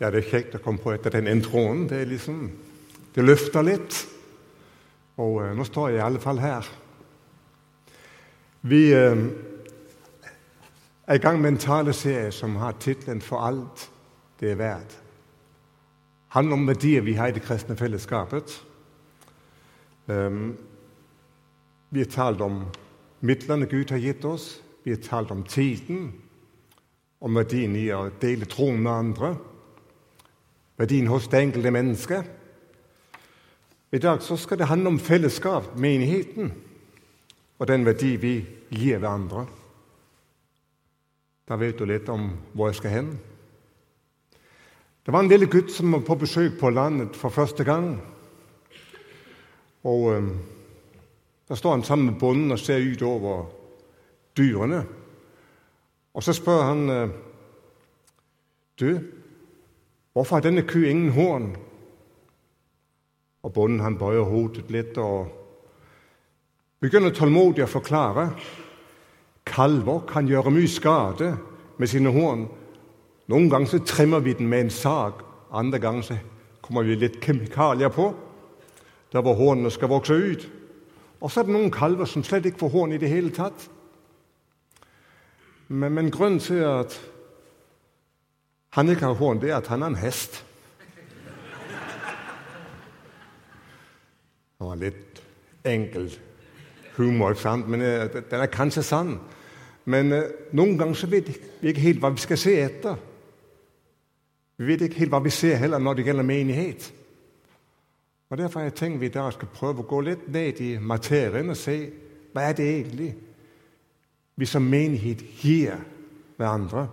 Ja, det er kjekt å komme på etter den introen. Det er liksom Det løfter litt. Og eh, nå står jeg i alle fall her. Vi eh, er i gang med en taleserie som har tittelen 'For alt det er verdt'. Handler om verdier vi har i det kristne fellesskapet. Um, vi har talt om midlene Gud har gitt oss. Vi har talt om tiden, om verdien i å dele troen med andre verdien hos det enkelte mennesket. I dag så skal det handle om fellesskap, menigheten, og den verdi vi gir hverandre. Da vet du litt om hvor jeg skal hen. Det var en lille gutt som var på besøk på landet for første gang. Og øh, Da står han sammen med bonden og ser ut over dyrene. Og så spør han øh, Du, Hvorfor har denne ku ingen horn? Og bonden han bøyer hodet litt og begynner tålmodig å forklare. Kalver kan gjøre mye skade med sine horn. Noen ganger så trimmer vi den med en sag, andre ganger så kommer vi litt kjemikalier på der hvor hornene skal vokse ut. Og så er det noen kalver som slett ikke får horn i det hele tatt. Men, men grunnen til at han ikke kan horn, det er at han er en hest. Det var litt enkel humor, sant? men uh, den er kanskje sann. Men uh, noen ganger så vet vi ikke helt hva vi skal se etter. Vi vet ikke helt hva vi ser heller når det gjelder menighet. Og Derfor har jeg tenkt vi i dag skal prøve å gå litt ned i materien og se hva er det egentlig vi som menighet gir hverandre.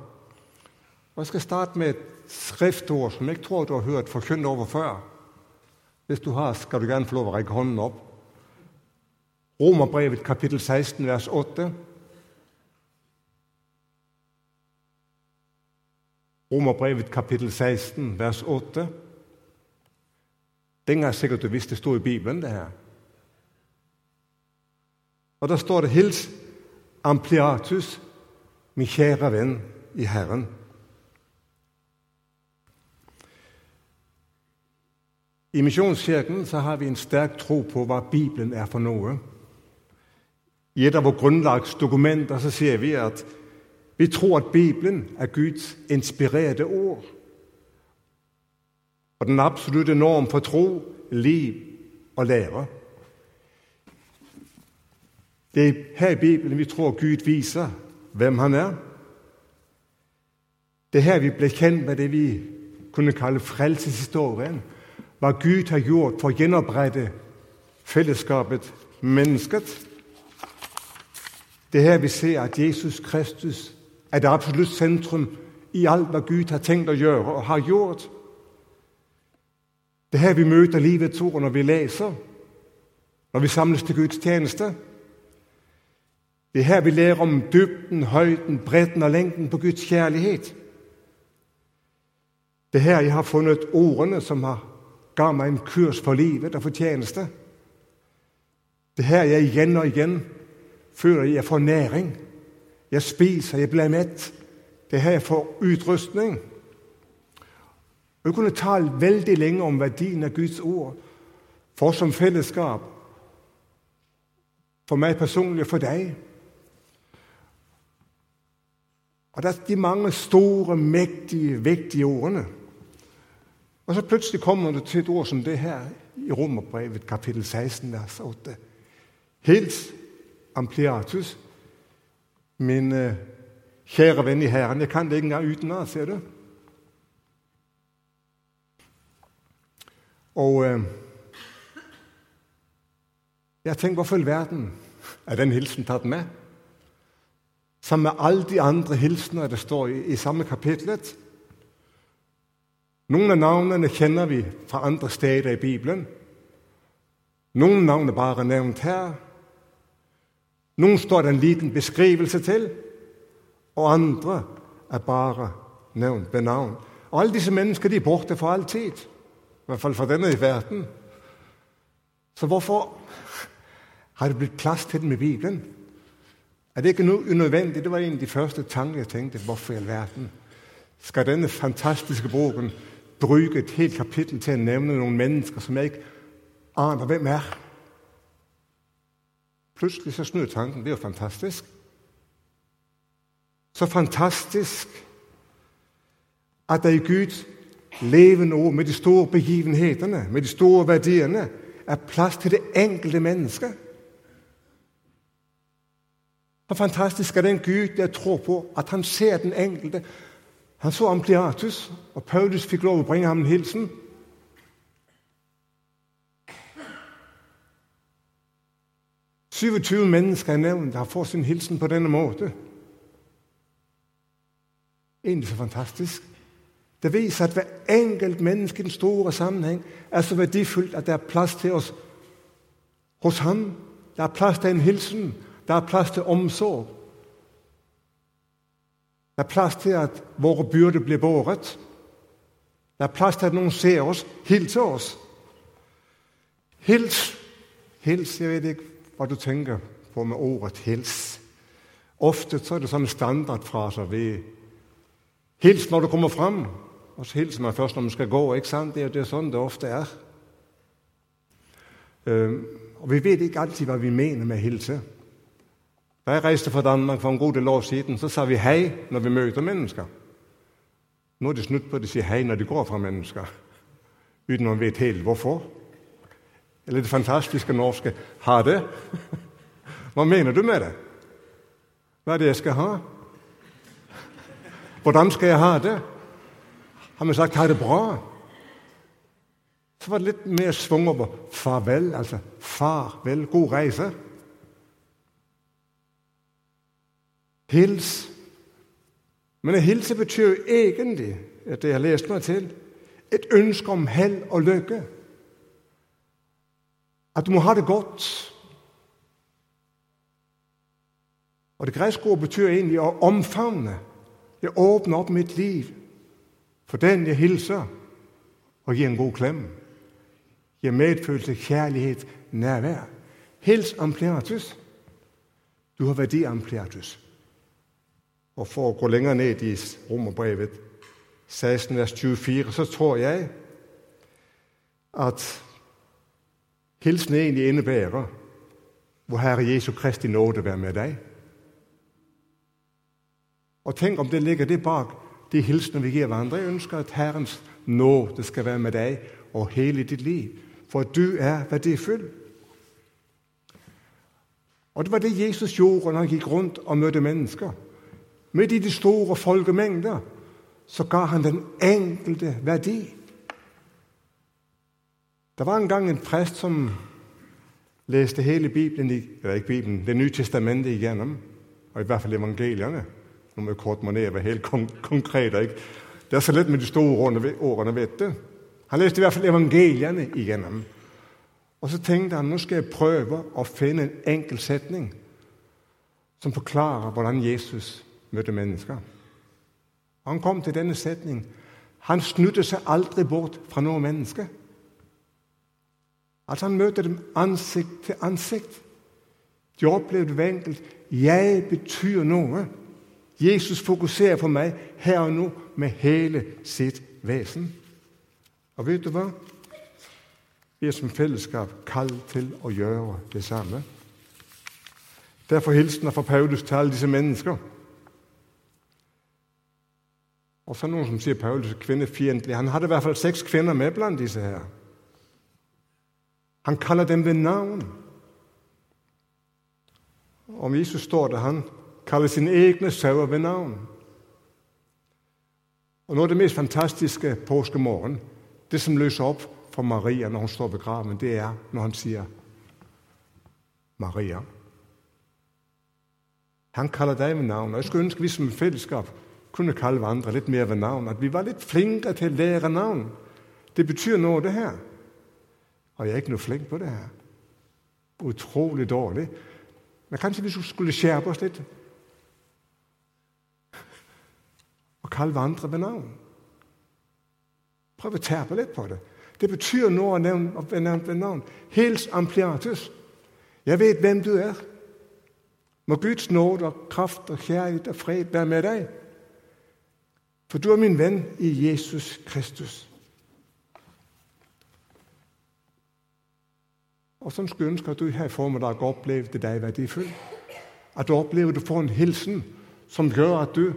Og Jeg skal starte med et skriftord som jeg tror du har hørt forkynt over før. Hvis du har, skal du gjerne få lov å rekke hånden opp. Romerbrevet kapittel 16, vers 8. Romerbrevet kapittel 16, vers 8. Den er sikkert du visste det sto i Bibelen, det her. Og der står det 'Hils Ampliatus, min kjære venn i Herren'. I Misjonskirken så har vi en sterk tro på hva Bibelen er for noe. I et av våre grunnlagsdokumenter så sier vi at vi tror at Bibelen er Guds inspirerte ord. Og den absolutte norm for tro, liv og lære. Det er her i Bibelen vi tror Gud viser hvem han er. Det er her vi ble kjent med det vi kunne kalle frelseshistorien hva Gud har gjort for å gjenopprette fellesskapet mennesket. Det er her vi ser at Jesus Kristus er det absolutt sentrum i alt hva Gud har tenkt å gjøre og har gjort. Det er her vi møter livets ord når vi leser, når vi samles til Guds tjeneste. Det er her vi lærer om dybden, høyden, bredden og lengden på Guds kjærlighet. Det er her jeg har funnet ordene som har ga meg en kurs for livet og for tjeneste. Det er her jeg igjen og igjen føler jeg får næring. Jeg spiser, jeg blir mett. Det er her jeg får utrustning. Jeg kunne tale veldig lenge om verdien av Guds ord for oss som fellesskap, for meg personlig og for deg. Og Det er de mange store, mektige, viktige ordene. Og så plutselig kommer det til et ord som det her i Romerbrevet kapittel 16, vers 8. Hils Ampliatus, min uh, kjære venn i Herren. Jeg kan det ikke engang utenat, ser du. Og uh, jeg tenker, hvorfor i verden er den hilsen tatt med? Sammen med alle de andre hilsener det står i, i samme kapitlet. Noen av navnene kjenner vi fra andre steder i Bibelen. Noen navn er bare nevnt her. Noen står det en liten beskrivelse til, og andre er bare nevnt ved navn. Og Alle disse mennesker de er borte for all tid, i hvert fall for denne verden. Så hvorfor har det blitt plass til dem i Bibelen? Er det ikke noe unødvendig? Det var en av de første tankene jeg tenkte. Hvorfor i all verden skal denne fantastiske boken bruke et helt kapittel til å nevne noen mennesker som jeg ikke aner hvem er. Plutselig så snur tanken. Det er jo fantastisk. Så fantastisk at det i Guds levende ord, med de store begivenhetene, med de store verdiene, er plass til det enkelte mennesket. Så fantastisk er den Gud jeg tror på, at han ser den enkelte. Han så Ampliatus, og Paulus fikk lov å bringe ham en hilsen. – 27 mennesker er nevnt har fått sin hilsen på denne måten. Egentlig så fantastisk. Det viser at hver enkelt menneske i den store sammenheng er så verdifullt at det er plass til oss hos ham. Det er plass til en hilsen. Det er plass til omsorg. Det er plass til at våre byrder blir båret. Det er plass til at noen ser oss, hilser oss. Hils. Hils, Jeg vet ikke hva du tenker på med ordet 'hils'. Ofte så er det sånne standardfraser. Vi Hils når du kommer fram, og så hilser man først når man skal gå. ikke sant? Det er jo sånn det ofte er. Og Vi vet ikke alltid hva vi mener med hilse. Da jeg reiste fra Danmark for en god del år siden, så sa vi hei når vi møter mennesker. Nå er det snudd på at de sier hei når de går fra mennesker, uten å vite helt hvorfor. Eller det fantastiske norske 'ha det'. Hva mener du med det? Hva er det jeg skal ha? Hvordan skal jeg ha det? Har vi sagt 'ha det bra'? Så var det litt mer svung over 'farvel', altså 'farvel, god reise'. Hils. Men å hilse betyr jo egentlig, etter jeg har lest meg til, et ønske om hell og lykke. At du må ha det godt. Og Det greske ordet betyr egentlig å omfavne. Jeg åpner opp mitt liv for den jeg hilser, og gir en god klem. Gir medfølelse, kjærlighet, nærvær. Hils Ampliatus. Du har verdi, Ampliatus. Og For å gå lenger ned i Romerbrevet 16, vers 24, så tror jeg at hilsen egentlig innebærer hvor Herre Jesu Kristi nåde være med deg. Og tenk om det ligger det bak de hilsener vi gir hverandre. Jeg ønsker at Herrens nåde skal være med deg og hele ditt liv, for du er verdifull. Og Det var det Jesus gjorde når han gikk rundt og møtte mennesker. Midt i de store folkemengder så ga han den enkelte verdi. Der var en gang en prest som leste hele Bibelen, eller ikke Bibelen, Det nye testamentet igjennom, og i hvert fall evangeliene. Nå må jeg kort meg være helt konkret. Ikke? Det er så lett med de store årene, vet du. Han leste i hvert fall evangeliene igjennom. Og så tenkte han nå skal jeg prøve å finne en enkel setning som forklarer hvordan Jesus møter mennesker. Han kom til denne setningen. Han snudde seg aldri bort fra noe menneske. Altså Han møter dem ansikt til ansikt. De opplevde hver enkelt. Jeg betyr noe. Jesus fokuserer på meg her og nå med hele sitt vesen. Og vet du hva? Vi er som fellesskap kalt til å gjøre det samme. Derfor hilsener fra Paulus til alle disse mennesker. Og så er noen som sier Paulus er kvinnefiendtlig. Han hadde i hvert fall seks kvinner med blant disse her. Han kaller dem ved navn. Om Jesus står det han kaller sine egne sauer ved navn. Og Noe av det mest fantastiske påskemorgen, det som løser opp for Maria når hun står ved graven, det er når han sier 'Maria'. Han kaller deg ved navn. og Jeg skulle ønske vi som fellesskap kunne kalle hverandre litt mer ved navn. At vi var litt flinkere til å lære navn. Det betyr noe, det her. Og jeg er ikke noe flink på det her. Utrolig dårlig. Men kanskje vi skulle skjerpe oss litt og kalle hverandre ved navn. Prøv å terpe litt på det. Det betyr noe å nevnt ved navn. Hils Ampliatus. Jeg vet hvem du er. Må Guds nåde og kraft og kjærlighet og fred være med deg. For du er min venn i Jesus Kristus. Og sånn skulle jeg ønske at du her i formiddag opplevde deg verdifull. At du opplever at du får en hilsen som gjør at du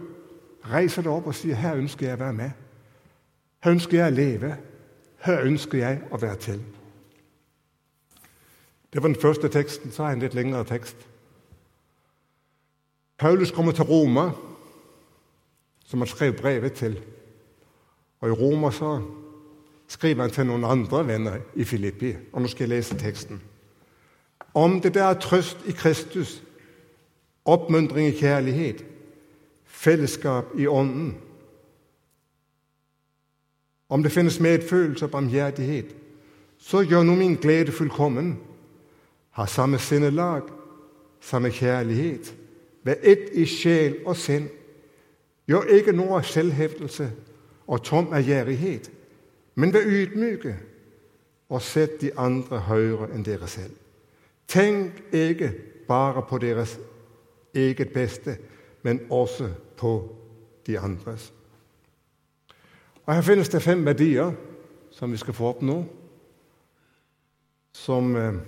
reiser deg opp og sier 'Her ønsker jeg å være med'. 'Her ønsker jeg å leve'. 'Her ønsker jeg å være til'. Det var den første teksten. Så har jeg en litt lengre tekst. Paulus kommer til Roma som han skrev brevet til. Og I Roma så skriver han til noen andre venner i Filippi. Og Nå skal jeg lese teksten. Om det der er trøst i Kristus, oppmuntring i kjærlighet, fellesskap i Ånden Om det finnes medfølelse og barmhjertighet, så gjør nå min glede fullkommen. Ha samme sinnelag, samme kjærlighet, vær ett i sjel og sinn. Gjør ikke noe av selvhevdelse og tom ærgjerrighet, men vær ydmyke og sett de andre høyere enn dere selv. Tenk ikke bare på deres eget beste, men også på de andres. Og Her finnes det fem verdier som vi skal få opp nå, som eh,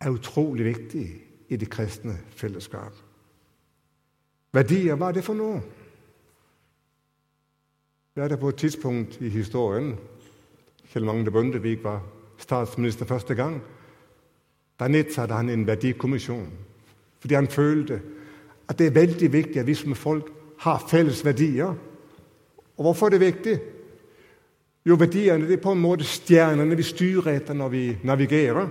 er utrolig viktige i det kristne fellesskap. Verdier, er det for noe? Det er det på et tidspunkt i historien Kjell Magne Bondevik var statsminister første gang. Da nedsatte han en verdikommisjon fordi han følte at det er veldig viktig at vi som folk har felles verdier. Og hvorfor er det viktig? Jo, verdiene det er på en måte stjernene vi styrer etter når vi navigerer.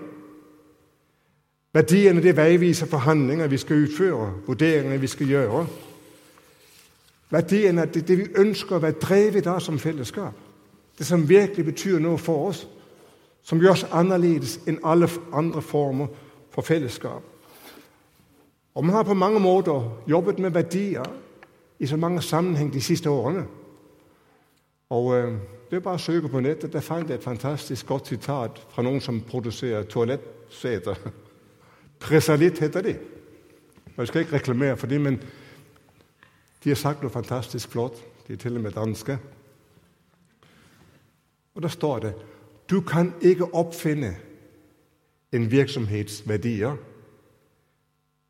Verdiene det veiviser for handlinger vi skal utføre, vurderinger vi skal gjøre. Verdiene er det, det vi ønsker å være drevet av som fellesskap. Det som virkelig betyr noe for oss. Som gjør oss annerledes enn alle andre former for fellesskap. Og Man har på mange måter jobbet med verdier i så mange sammenheng de siste årene. Og øh, Det er bare å søke på nettet. Der fant jeg et fantastisk godt sitat fra noen som produserer toalettseter. Presalitt heter de. Jeg skal ikke reklamere for dem, men de har sagt noe fantastisk flott. De er til og med danske. Og Der står det du kan ikke oppfinne en virksomhets verdier.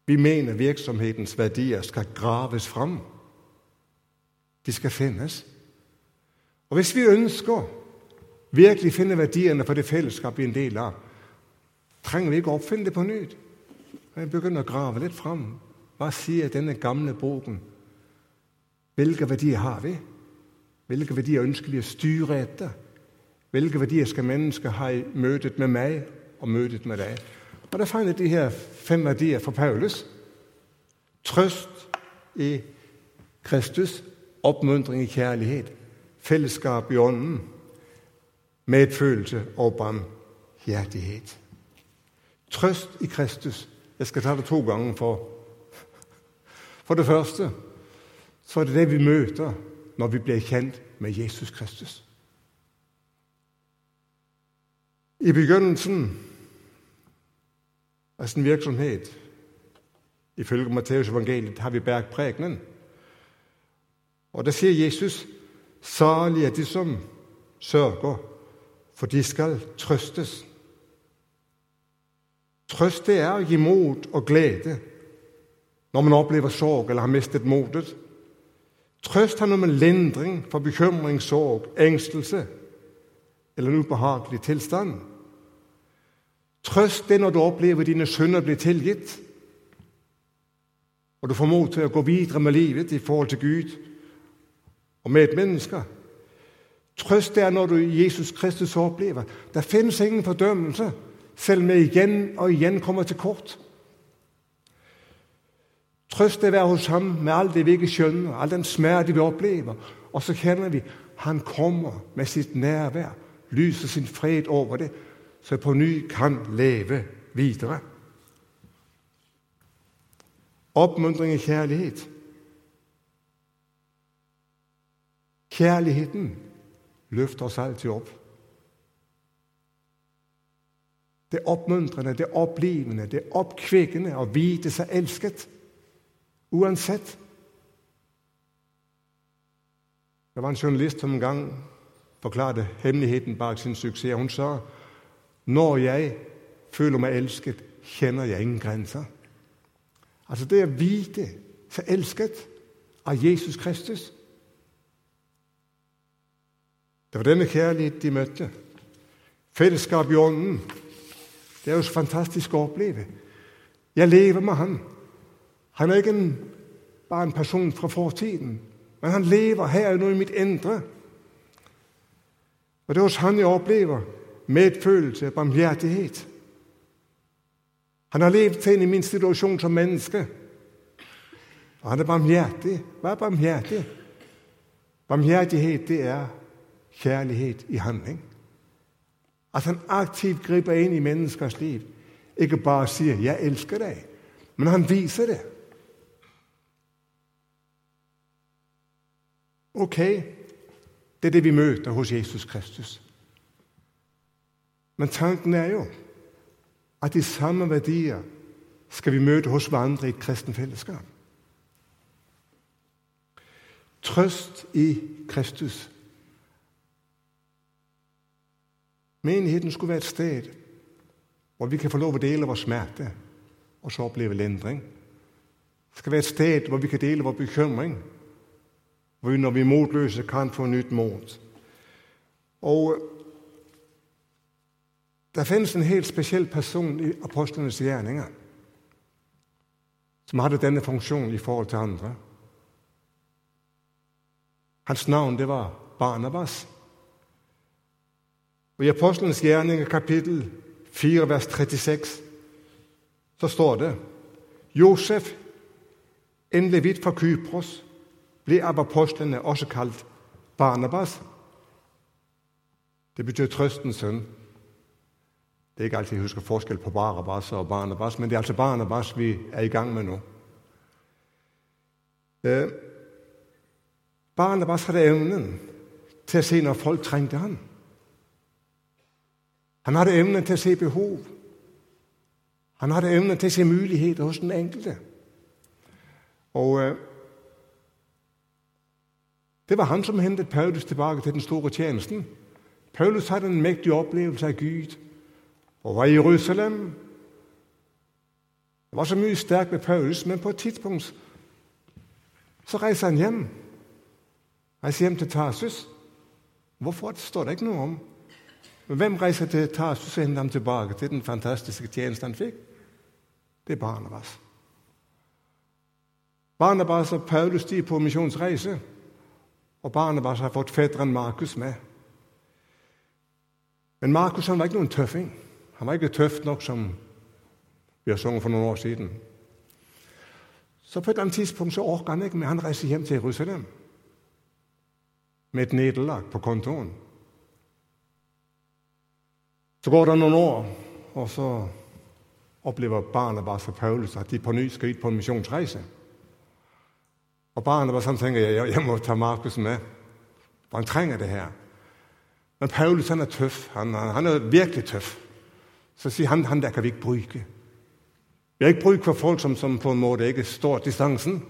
Vi mener virksomhetens verdier skal graves fram. De skal finnes. Og Hvis vi ønsker virkelig finne verdiene for det fellesskapet vi er en del av, trenger vi ikke oppfinne det på nytt. Vi begynner å grave litt fram. Hva sier denne gamle boken? Hvilke verdier har vi? Hvilke verdier ønsker vi å styre etter? Hvilke verdier skal mennesker ha i møtet med meg og møtet med deg? Og Da fant jeg de her fem verdier fra Paulus. Trøst i Kristus, oppmuntring i kjærlighet, fellesskap i Ånden, medfølelse og barmhjertighet. Trøst i Kristus. Jeg skal ta det to ganger. For For det første så er det det vi møter når vi blir kjent med Jesus Kristus. I begynnelsen av sin virksomhet, ifølge Matteus evangeliet, har vi bergprekenen. Og der sier Jesus salig er de som sørger, for de skal trøstes. Trøst det er å gi mot og glede når man opplever sorg eller har mistet motet. Trøst har om en lindring for bekymring, sorg, engstelse eller en ubehagelig tilstand. Trøst det når du opplever dine synder blir tilgitt, og du får mot til å gå videre med livet i forhold til Gud og medmennesker. Trøst det er når du i Jesus Kristus opplever det finnes ingen fordømmelse, selv om jeg igjen og igjen kommer til kort. Trøst er å være hos ham med alt det vi ikke skjønner, all den smerte vi opplever. Og så kjenner vi han kommer med sitt nærvær, lyser sin fred over det, så jeg på ny kan leve videre. Oppmuntring i kjærlighet. Kjærligheten løfter oss alltid opp. Det er oppmuntrende, det er opplivende, det er oppkvikkende å vite seg elsket. Uansett. Det var en journalist som en gang forklarte hemmeligheten bak sin suksess. Hun sa Når jeg føler meg elsket, kjenner jeg ingen grenser. Altså det å vite seg elsket av Jesus Kristus. Det var denne kjærlighet de møtte. Fellesskap i ånden. Det er jo så fantastisk å oppleve. Jeg lever med han. Han er ikke en, bare en person fra fortiden, men han lever her nå i mitt indre. Og det er hos han jeg opplever medfølelse, barmhjertighet. Han har levd seg inn i min situasjon som menneske. Og han er barmhjertig. Hva er barmhjertig? Barmhjertighet det er kjærlighet i handling. At han aktivt griper inn i menneskers liv. Ikke bare sier 'jeg elsker deg', men han viser det. Ok, det er det vi møter hos Jesus Kristus. Men tanken er jo at de samme verdier skal vi møte hos hverandre i et kristent fellesskap. Trøst i Kristus. Menigheten skulle være et sted hvor vi kan få lov å dele vår smerte og så oppleve lindring. Det skal være et sted hvor vi kan dele vår bekymring, hvor vi når vi er motløse, kan få nytt mot. Og det finnes en helt spesiell person i apostlenes gjerninger som hadde denne funksjonen i forhold til andre. Hans navn det var Barnabas. Og I Apostlenes gjerninger kapittel 4, vers 36, så står det Josef, en levit fra Kypros, ble av apostlene også kalt Barnabas. Det betyr trøstens sønn. Det er ikke alltid jeg husker forskjell på Barabas og Barnabas, men det er altså Barnabas vi er i gang med nå. Eh, Barnabas hadde evnen til å se når folk trengte han. Han hadde evnen til å se behov. Han hadde evnen til å se muligheter hos den enkelte. Og eh, Det var han som hentet Paulus tilbake til den store tjenesten. Paulus hadde en mektig opplevelse av Gud og var i Jerusalem. Det var så mye sterkt med Paulus, men på et tidspunkt så reiser han hjem. Reiser hjem til Tarsus. Hvorfor står det ikke noe om. Men hvem reiser til Tarsus og henter ham tilbake til den fantastiske tjenesten han fikk? Det er Barnabas. Barnabas og Paulus de på misjonsreise, og Barnabas har fått fetteren Markus med. Men Markus han var ikke noen tøffing. Han var ikke tøff nok som vi har sunget for noen år siden. Så på et eller annet tidspunkt så orker han ikke, men han reiser hjem til Jerusalem med et nederlag på kontoen. Så går det noen år, og så opplever Barnabas og Paulus at de på ny skal ut på en misjonsreise. Og Barnabas han tenker jeg, jeg må ta Markus med, for han trenger det her. Men Paulus han er tøff. Han, han er virkelig tøff. Så sier han han der kan vi ikke bruke. Vi har ikke bruk for folk som, som på en måte ikke står distansen.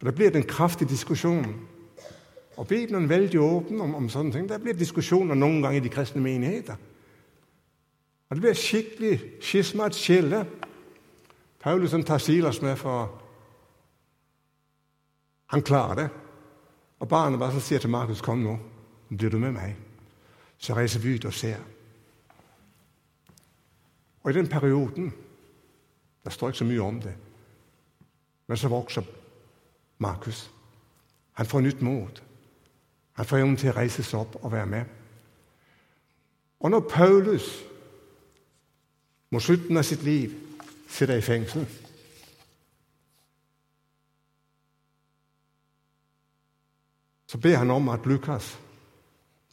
Og Da blir det en kraftig diskusjon. Og Bibelen er veldig åpen om, om sånne ting. Det blir diskusjoner noen ganger i de kristne menigheter. Og Det blir skikkelig skisma, et skille. Paulus tar Silas med, for han klarer det. Og Barnabas sier til Markus, 'Kom nå, blir du med meg?' Så reiser vi ut og ser. Og I den perioden Det står ikke så mye om det. Men så vokser Markus. Han får nytt mot. Han får evnen til å reise seg opp og være med. Og når Paulus mot slutten av sitt liv sitter i fengsel Så ber han om at Lukas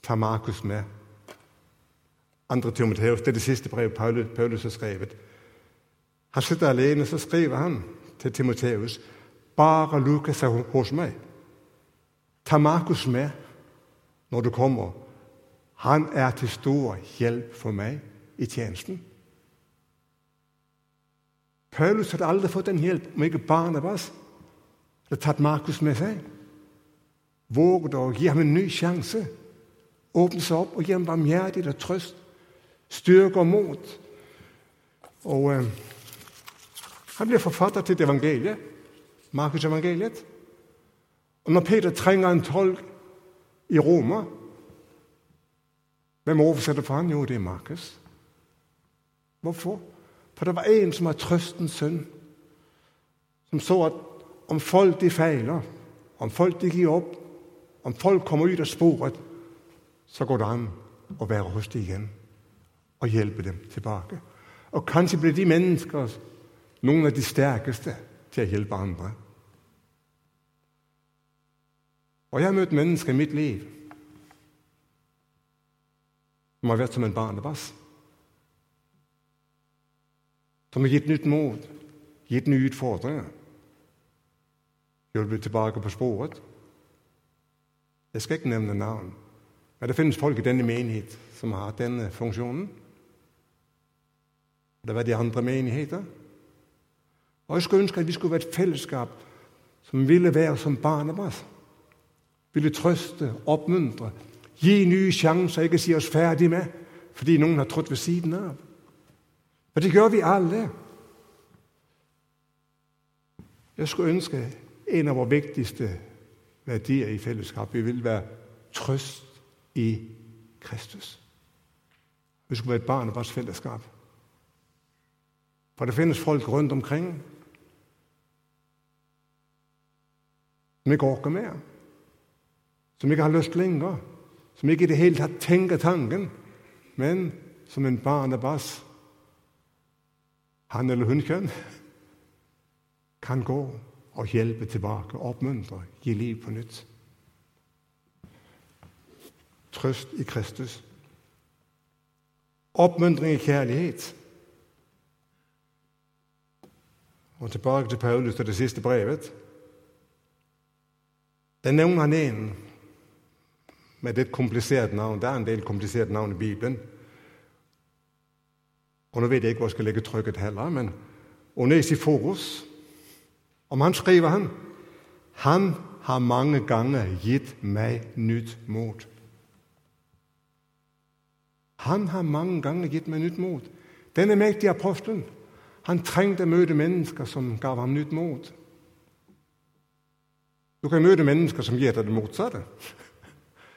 tar Markus med. Andre Timoteus, det er det siste brevet Paulus, Paulus har skrevet. Han sitter alene, så skriver han til Timoteus bare Lukas er hos meg. Ta Markus med når du kommer. Han er til stor hjelp for meg i tjenesten. Paulus hadde aldri fått den hjelp om ikke Barnabas hadde tatt Markus med seg. Våget å gi ham en ny sjanse. Åpne seg opp og gi ham barmhjertighet og trøst styrke og mot. Og eh, han blir forfatter til et evangelie, Markus evangeliet. Og når Peter trenger en tolk i Roma, hvem oversetter for han? Jo, det er Markus. Hvorfor? For det var en, som var trøstens sønn, som så, at om folk de feiler, om folk de gir opp, om folk kommer ut av sporet, så går det an å være hos dem igjen og hjelpe dem tilbake. Og kanskje blir de mennesker noen av de stærkeste til å hjelpe andre. Og jeg har møtt mennesker i mitt liv, som har vært som en barnebass. Som har gitt nytt mot, gitt nye utfordringer. Hjulpet tilbake på sporet. Jeg skal ikke nevne navn, men det finnes folk i denne menighet som har denne funksjonen. Det har vært de andre menigheter. Og jeg skulle ønske, at vi skulle være et fellesskap som ville være som Barnabas. Ville trøste, oppmuntre, gi nye chancer, ikke sige oss færdige med, fordi noen har trådt ved siden av. Og det gjør vi alle. Jeg skulle ønske, en av våre viktigste værdier i fællesskab, vi ville være trøst i Kristus. Vi skulle være et barn av vores fellesskap. For det finnes folk rundt omkring, som ikke orker mere, som ikke har lyst lenger, som ikke i det hele tatt tenker tanken, men som en barnebass. han eller hun kjønn kan gå og hjelpe tilbake, oppmuntre, gi liv på nytt. Trøst i Kristus. Oppmuntring i kjærlighet. Og tilbake til Paulus og det siste brevet. Der nævner han en med et komplisert navn. Det er en del kompliserte navn i Bibelen. Og nå vet jeg ikke, hvor jeg skal legge trykket heller, men Onesiforos, om han skriver han, han har mange ganger gitt meg nytt mot. Han har mange ganger gitt meg nytt mot. Denne mektige apostelen han trengte å møte mennesker, som gav ham nytt mot. Du kan møte mennesker, som gir deg det modsatte.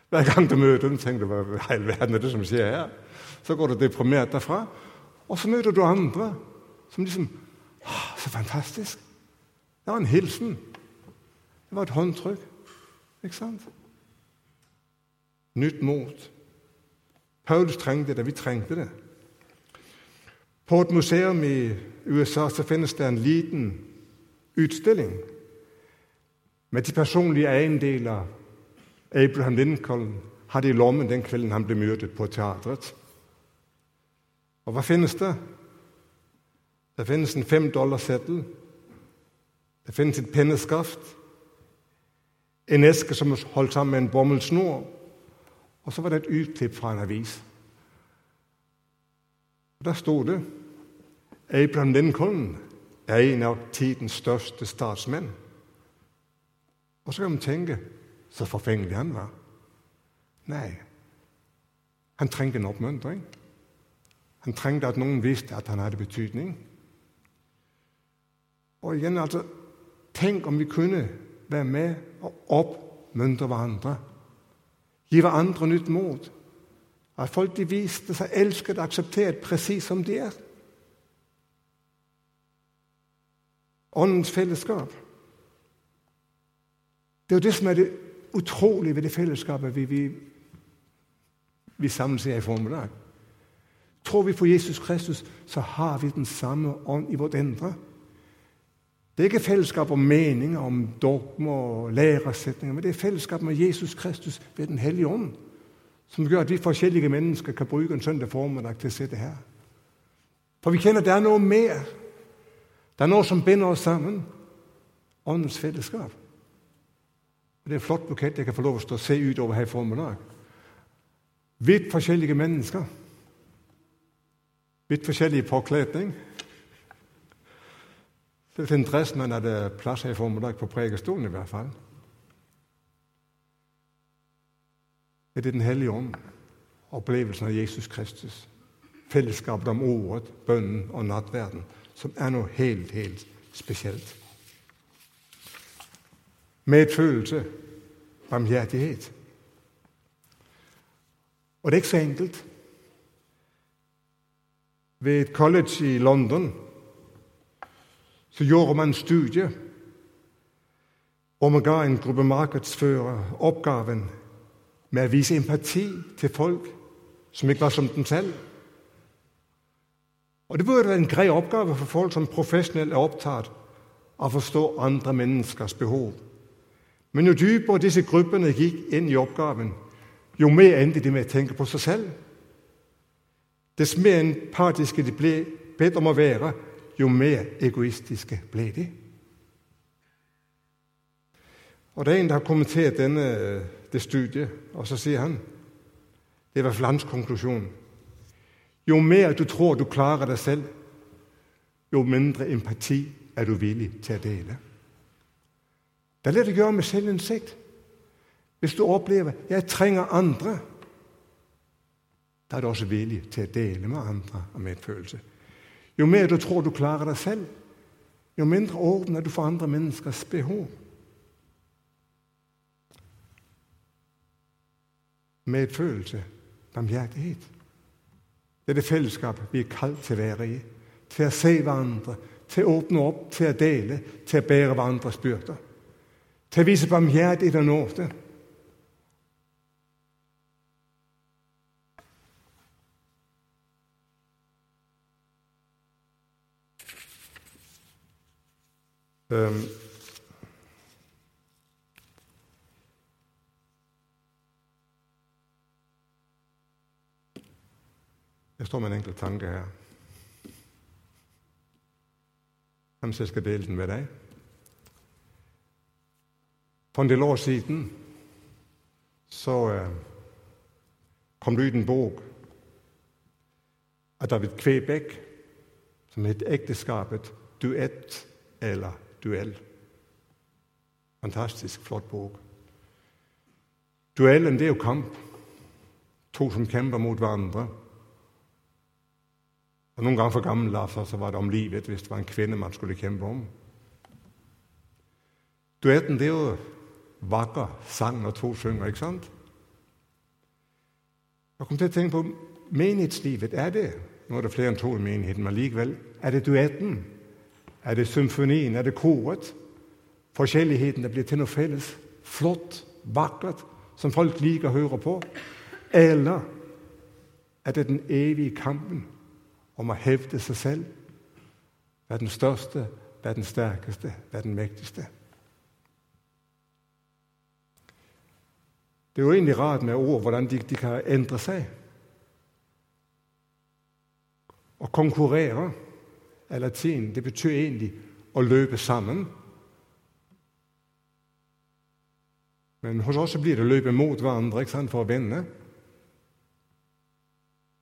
Hver gang du møter dem, tenker du, hva i verden er det, som skjer her? Så går du deprimert derfra, og så møter du andre, som liksom oh, så fantastisk. Det var en hilsen. Det var et håndtryk. Ikke sant? Nyt mot. Paulus trengte det, vi trengte det. På et museum i USA så finnes det en liten utstilling med de personlige egendeler Abraham Lincoln hadde i lommen den kvelden, han ble myrdet på teatret. Og hva finnes der? Der finnes en 5 dollar sættel. Der findes et penneskaft. En eske som er holdt sammen med en bomullsnor. Og så var det et utklipp fra en avis. Og der stod det, Abraham Lincoln er en av tidens største statsmenn. Og så kan man tænke, så forfengelig han var. Nei. han trengte en oppmuntring. Han trengte at noen visste at han hadde betydning. Og igjen, altså, Tenk om vi kunne være med og oppmuntre hverandre. Gi hverandre nytt mot. At folk de viste seg elsket og akseptert presis som de er. Åndens fellesskap. Det er jo det, som er det utrolige ved det fellesskapet vi, vi, vi samles her i formiddag. Tror vi på Jesus Kristus, så har vi den samme ånd i vårt indre. Det er ikke fellesskap om meninger, om dogmer og læresetninger, men det er fellesskap med Jesus Kristus ved den hellige ånd, som gjør at vi forskjellige mennesker kan bruke en søndag formiddag til å sitte her. For vi kender, at det er noe mer. Det er noe som binder oss sammen. Åndens fællesskab. Det er en flott bukett jeg kan få lov til å se utover her i formiddag. Vidt forskjellige mennesker. Vidt forskjellig påklædning. Det er interessant, men er plass plads her i formiddag på pregestolen i hvert fall. Det er den hellige ånd. opplevelsen av Jesus Kristus. fellesskapet om ordet, bønnen og nattverden, som er noe helt, helt spesielt. Medfølelse, barmhjertighet. Og det er ikke så enkelt. Ved et college i London så gjorde man en studie hvor man ga en gruppe markedsførere oppgaven med å vise empati til folk som ikke var som dem selv. Og Det burde være en grei oppgave for folk som profesjonelt er opptatt av å forstå andre menneskers behov. Men jo dypere disse gruppene gikk inn i oppgaven, jo mer endte de med å tenke på seg selv. Dess mer empatiske de ble bedt om å være, jo mer egoistiske ble de. Og Det er en der har kommentert denne, det studiet, og så sier han Det er hans konklusjon. Jo mer du tror du klarer deg selv, jo mindre empati er du villig til å dele. Det er lett å gjøre med selvinnsikt. Hvis du opplever 'jeg trenger andre', da er du også villig til å dele med andre av medfølelse. Jo mer du tror du klarer deg selv, jo mindre orden er du for andre menneskers behov. Medfølelse, barmhjertighet. Det er det fellesskapet vi er kalt til å være i. Til å se hverandre, til å åpne opp, til å dele, til å bære hverandres byrder. Til å vise barmhjertighet og nåde. Um, jeg står med en enkel tanke her. Kanskje jeg skal dele den med deg. For en del år siden så uh, kom det ut en bok av David Kvebekk som het 'Ekteskapet duett eller duell. Fantastisk flott bok. Duellen det er jo kamp. To som kjemper mot hverandre. Og Noen ganger for gamle altså, så var det om livet hvis det var en kvinne man skulle kjempe om. Duetten det er jo vakker sang når to synger, ikke sant? Jeg kom til å tenke på menighetslivet. Er det Nå er det flere enn to i menigheten, men likevel er det duetten er det symfonien? Er det koret? Forskjelligheten det blir til noe felles. Flott, vakkert, som folk liker å høre på. Eller er det den evige kampen om å hevde seg selv? Være den største, være den sterkeste, være den mektigste. Det er jo egentlig rart med ord, hvordan de, de kan endre seg. Å konkurrere er latin. Det betyr egentlig å løpe sammen. Men hos oss blir det å løpe mot hverandre ikke sant, for å vinne.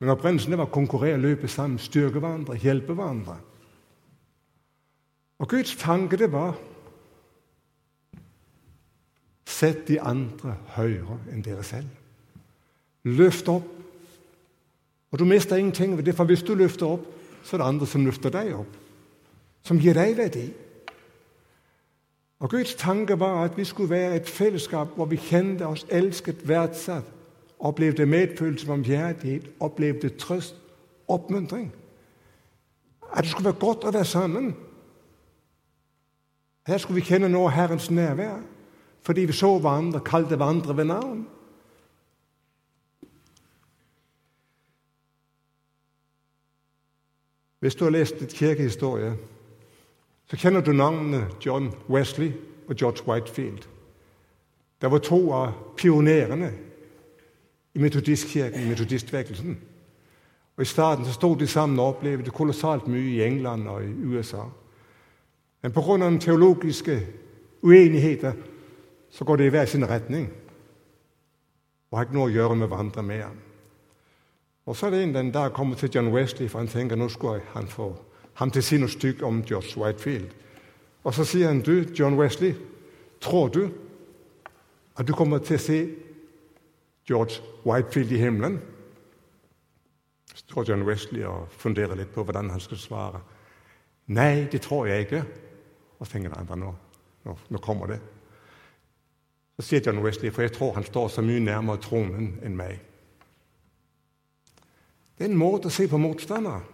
Men opprinnelsen var å konkurrere, løpe sammen, styrke hverandre, hjelpe hverandre. Og Guds tanke det var Sett de andre høyere enn dere selv. Løft opp. Og du mister ingenting ved det, for hvis du løfter opp, så er det andre som løfter deg opp, som gir deg verdi. Og Guds tanke var at vi skulle være et fellesskap hvor vi kjente oss elsket, verdsatt, opplevde medfølelse, barmhjertighet, opplevde trøst, oppmuntring. At det skulle være godt å være sammen. Her skulle vi kjenne nå Herrens nærvær, fordi vi så hverandre, kalte hverandre ved navn. Hvis du har lest litt kirkehistorie, så kjenner du navnene John Wesley og George Whitefield. Det var to av pionerene i metodistkirken, i metodistvekkelsen. Og I starten så sto de sammen og opplevde kolossalt mye i England og i USA. Men pga. den teologiske uenigheter så går de i hver sin retning og har ikke noe å gjøre med hverandre mer. Og så er det en den dag kommer til John Wesley, for han tenker nå skulle han få ham til å si noe stygt om George Whitefield. Og så sier han, du, John Wesley, tror du at du kommer til å se George Whitefield i himmelen? Står John Wesley og funderer litt på hvordan han skal svare. Nei, det tror jeg ikke. Og så tenker andre nå, nå, nå kommer det. Så sier John Wesley, for jeg tror han står så mye nærmere tronen enn meg. Det er en måte å se på motstandere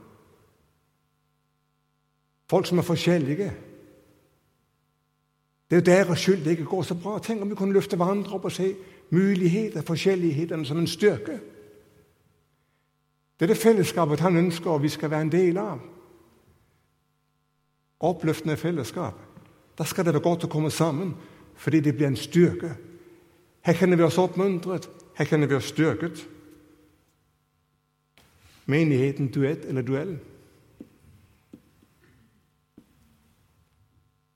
Folk som er forskjellige. Det er jo deres skyld det ikke går så bra. Tenk om vi kunne løfte hverandre opp og se muligheter, forskjellighetene, som en styrke. Det er det fellesskapet han ønsker vi skal være en del av. Oppløftende fellesskap. Da skal det være godt å komme sammen, fordi det blir en styrke. Her kjenner vi oss oppmuntret, her kjenner vi oss styrket. Menigheten duett eller duell.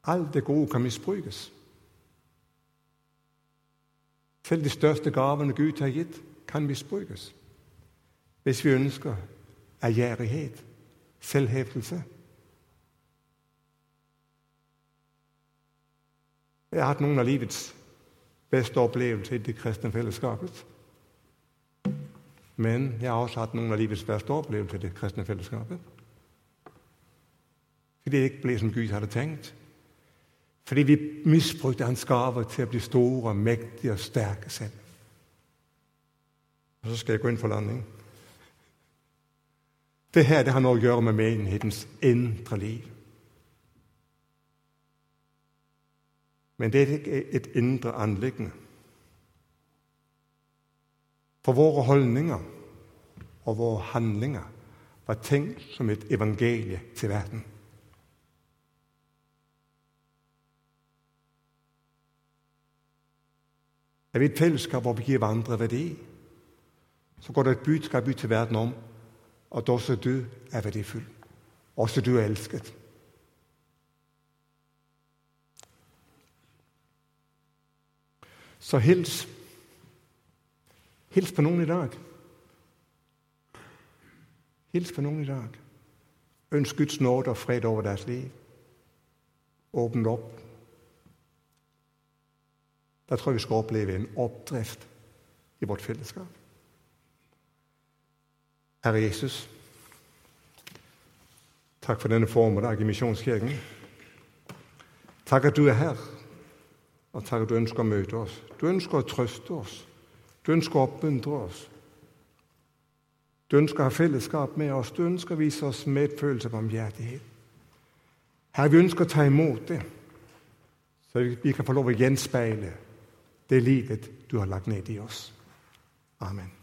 Alt det gode kan misbrukes. Selv de største gavene Gud har gitt, kan misbrukes hvis vi ønsker ærgjerrighet, selvhevdelse. Jeg har hatt noen av livets beste opplevelser i det kristne fellesskapet. Men jeg har også hatt noen av livets verste opplevelser i det kristne fellesskapet. Fordi det ikke ble som Gud hadde tenkt. Fordi vi misbrukte hans gaver til å bli store, mektige og sterke selv. Og Så skal jeg gå inn for landing. Det her det har noe å gjøre med menighetens indre liv. Men det er et indre anliggende. For våre holdninger og våre handlinger var tenkt som et evangelie til verden. Er vi et fellesskap hvor vi gir hverandre verdi, så går det et budskap ut til verden om at også du er verdifull. Også du er elsket. Så hils. Hils på noen i dag. Hils på noen i dag. Ønsk Guds nåde og fred over deres liv. Åpne opp da tror jeg vi skal oppleve en oppdrift i vårt fellesskap. Herre Jesus, takk for denne formiddag i Misjonskirken. Takk at du er her, at du ønsker å møte oss. Du ønsker å trøste oss. Du ønsker å oppmuntre oss. Du ønsker å ha fellesskap med oss. Du ønsker å vise oss medfølelse og barmhjertighet. Herre, vi ønsker å ta imot det, så vi kan få lov å gjenspeile det livet du har lagt ned i oss. Amen.